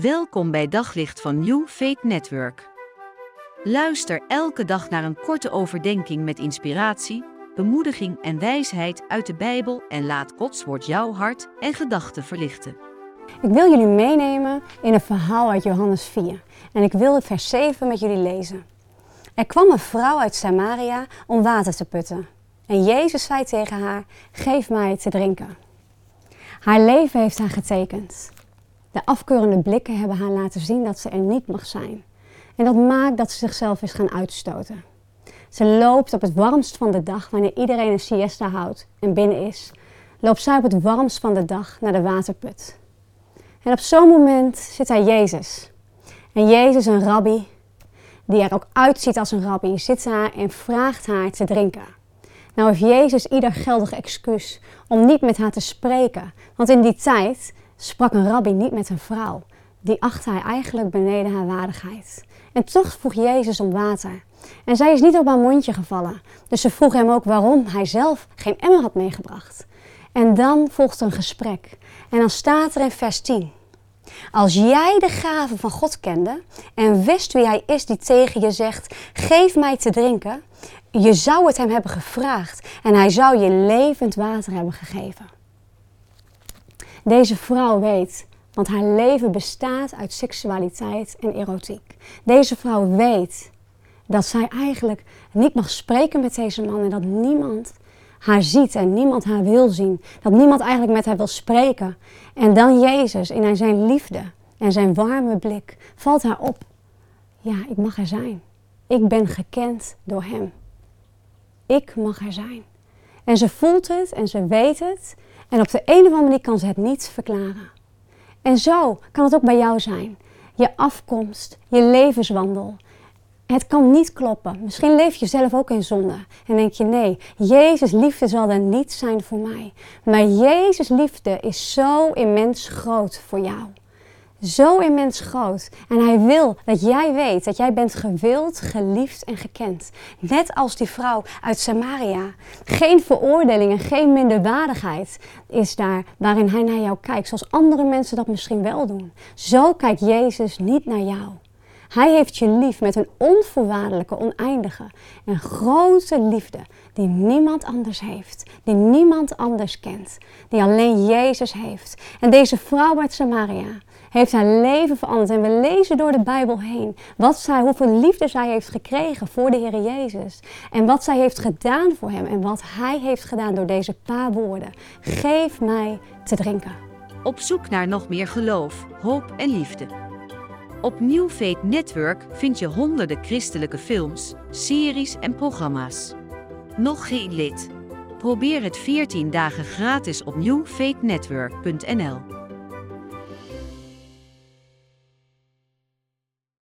Welkom bij Daglicht van New Faith Network. Luister elke dag naar een korte overdenking met inspiratie, bemoediging en wijsheid uit de Bijbel en laat Gods woord jouw hart en gedachten verlichten. Ik wil jullie meenemen in een verhaal uit Johannes 4 en ik wil het vers 7 met jullie lezen. Er kwam een vrouw uit Samaria om water te putten. En Jezus zei tegen haar: Geef mij te drinken. Haar leven heeft haar getekend. De afkeurende blikken hebben haar laten zien dat ze er niet mag zijn. En dat maakt dat ze zichzelf is gaan uitstoten. Ze loopt op het warmst van de dag, wanneer iedereen een siesta houdt en binnen is, loopt zij op het warmst van de dag naar de waterput. En op zo'n moment zit daar Jezus. En Jezus, een rabbi, die er ook uitziet als een rabbi, zit daar en vraagt haar te drinken. Nou heeft Jezus ieder geldig excuus om niet met haar te spreken. Want in die tijd sprak een rabbi niet met een vrouw. Die achtte hij eigenlijk beneden haar waardigheid. En toch vroeg Jezus om water. En zij is niet op haar mondje gevallen. Dus ze vroeg hem ook waarom hij zelf geen emmer had meegebracht. En dan volgt een gesprek. En dan staat er in vers 10. Als jij de gave van God kende en wist wie hij is die tegen je zegt: Geef mij te drinken, je zou het hem hebben gevraagd en hij zou je levend water hebben gegeven. Deze vrouw weet, want haar leven bestaat uit seksualiteit en erotiek. Deze vrouw weet dat zij eigenlijk niet mag spreken met deze man en dat niemand haar ziet en niemand haar wil zien. Dat niemand eigenlijk met haar wil spreken. En dan Jezus in zijn liefde en zijn warme blik valt haar op. Ja, ik mag er zijn. Ik ben gekend door hem. Ik mag er zijn. En ze voelt het en ze weet het. En op de een of andere manier kan ze het niet verklaren. En zo kan het ook bij jou zijn. Je afkomst, je levenswandel. Het kan niet kloppen. Misschien leef je zelf ook in zonde. En denk je, nee, Jezus liefde zal er niet zijn voor mij. Maar Jezus liefde is zo immens groot voor jou zo immens groot. En hij wil dat jij weet dat jij bent gewild, geliefd en gekend. Net als die vrouw uit Samaria. Geen veroordeling en geen minderwaardigheid is daar waarin hij naar jou kijkt, zoals andere mensen dat misschien wel doen. Zo kijkt Jezus niet naar jou. Hij heeft je lief met een onvoorwaardelijke, oneindige en grote liefde die niemand anders heeft, die niemand anders kent, die alleen Jezus heeft. En deze vrouw uit Samaria, heeft haar leven veranderd. En we lezen door de Bijbel heen wat zij, hoeveel liefde zij heeft gekregen voor de Heer Jezus. En wat zij heeft gedaan voor hem en wat hij heeft gedaan door deze paar woorden. Geef mij te drinken. Op zoek naar nog meer geloof, hoop en liefde. Op New Faith Network vind je honderden christelijke films, series en programma's. Nog geen lid? Probeer het 14 dagen gratis op newfaithnetwork.nl.